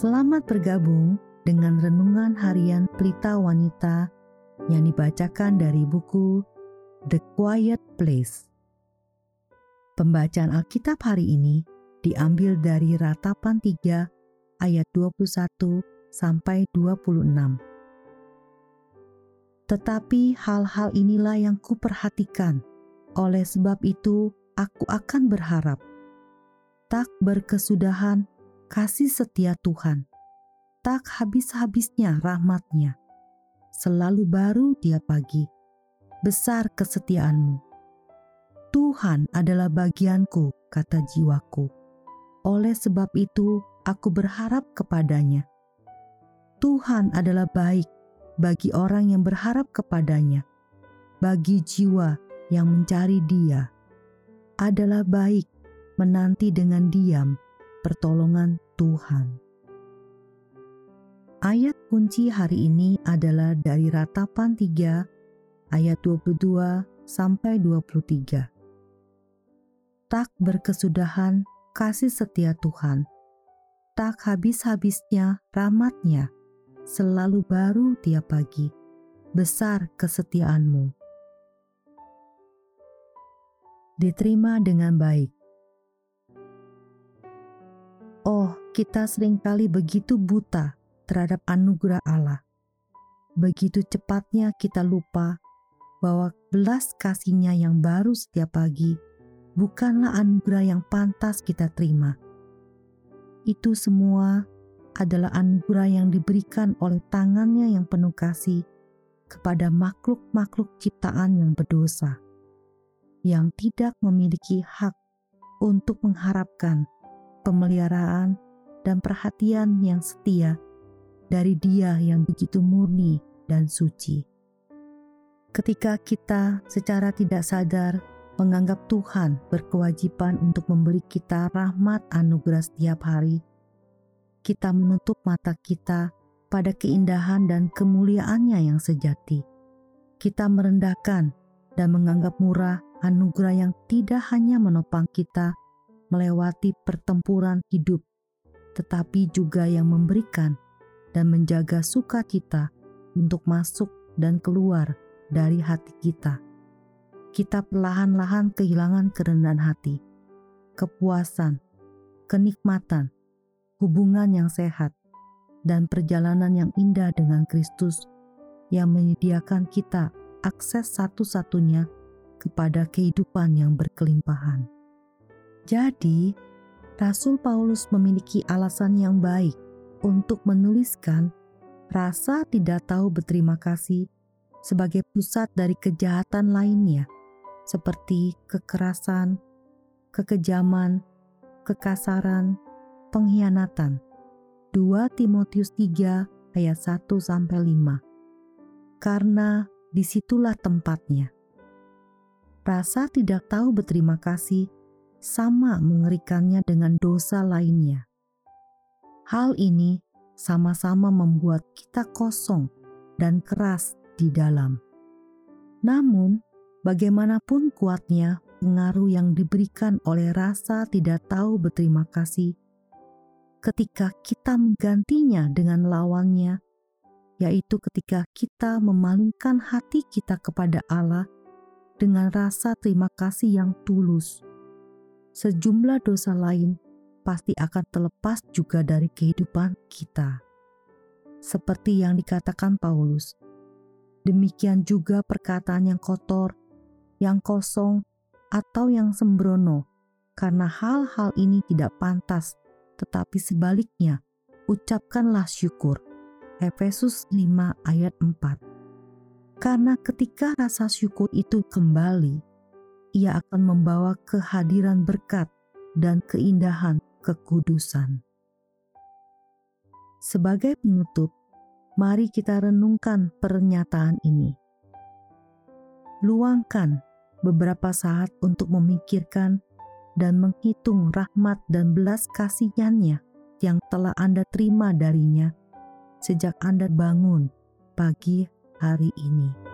Selamat bergabung dengan renungan harian Pelita Wanita yang dibacakan dari buku The Quiet Place. Pembacaan Alkitab hari ini diambil dari Ratapan 3 ayat 21 sampai 26. Tetapi hal-hal inilah yang kuperhatikan. Oleh sebab itu, aku akan berharap. Tak berkesudahan kasih setia Tuhan. Tak habis-habisnya rahmatnya. Selalu baru dia pagi. Besar kesetiaanmu. Tuhan adalah bagianku, kata jiwaku. Oleh sebab itu, aku berharap kepadanya. Tuhan adalah baik bagi orang yang berharap kepadanya, bagi jiwa yang mencari Dia. Adalah baik menanti dengan diam pertolongan Tuhan. Ayat kunci hari ini adalah dari Ratapan 3 ayat 22 sampai 23. Tak berkesudahan kasih setia Tuhan, tak habis-habisnya rahmatnya, selalu baru tiap pagi, besar kesetiaanmu. Diterima dengan baik kita sering kali begitu buta terhadap anugerah Allah. Begitu cepatnya kita lupa bahwa belas kasihnya yang baru setiap pagi bukanlah anugerah yang pantas kita terima. Itu semua adalah anugerah yang diberikan oleh tangannya yang penuh kasih kepada makhluk-makhluk ciptaan yang berdosa, yang tidak memiliki hak untuk mengharapkan pemeliharaan, dan perhatian yang setia dari Dia yang begitu murni dan suci. Ketika kita secara tidak sadar menganggap Tuhan berkewajiban untuk memberi kita rahmat anugerah setiap hari, kita menutup mata kita pada keindahan dan kemuliaannya yang sejati. Kita merendahkan dan menganggap murah anugerah yang tidak hanya menopang kita melewati pertempuran hidup, tetapi juga yang memberikan dan menjaga sukacita untuk masuk dan keluar dari hati kita. Kita perlahan-lahan kehilangan kerendahan hati, kepuasan, kenikmatan, hubungan yang sehat, dan perjalanan yang indah dengan Kristus yang menyediakan kita akses satu-satunya kepada kehidupan yang berkelimpahan. Jadi, Rasul Paulus memiliki alasan yang baik untuk menuliskan rasa tidak tahu berterima kasih sebagai pusat dari kejahatan lainnya, seperti kekerasan, kekejaman, kekasaran, pengkhianatan. 2 Timotius 3 ayat 1 sampai 5. Karena di situlah tempatnya. Rasa tidak tahu berterima kasih sama mengerikannya dengan dosa lainnya. Hal ini sama-sama membuat kita kosong dan keras di dalam. Namun, bagaimanapun kuatnya pengaruh yang diberikan oleh rasa tidak tahu berterima kasih, ketika kita menggantinya dengan lawannya, yaitu ketika kita memalingkan hati kita kepada Allah dengan rasa terima kasih yang tulus sejumlah dosa lain pasti akan terlepas juga dari kehidupan kita. Seperti yang dikatakan Paulus, demikian juga perkataan yang kotor, yang kosong, atau yang sembrono, karena hal-hal ini tidak pantas, tetapi sebaliknya, ucapkanlah syukur. Efesus 5 ayat 4 Karena ketika rasa syukur itu kembali, ia akan membawa kehadiran berkat dan keindahan kekudusan. Sebagai penutup, mari kita renungkan pernyataan ini. Luangkan beberapa saat untuk memikirkan dan menghitung rahmat dan belas kasihannya yang telah Anda terima darinya sejak Anda bangun pagi hari ini.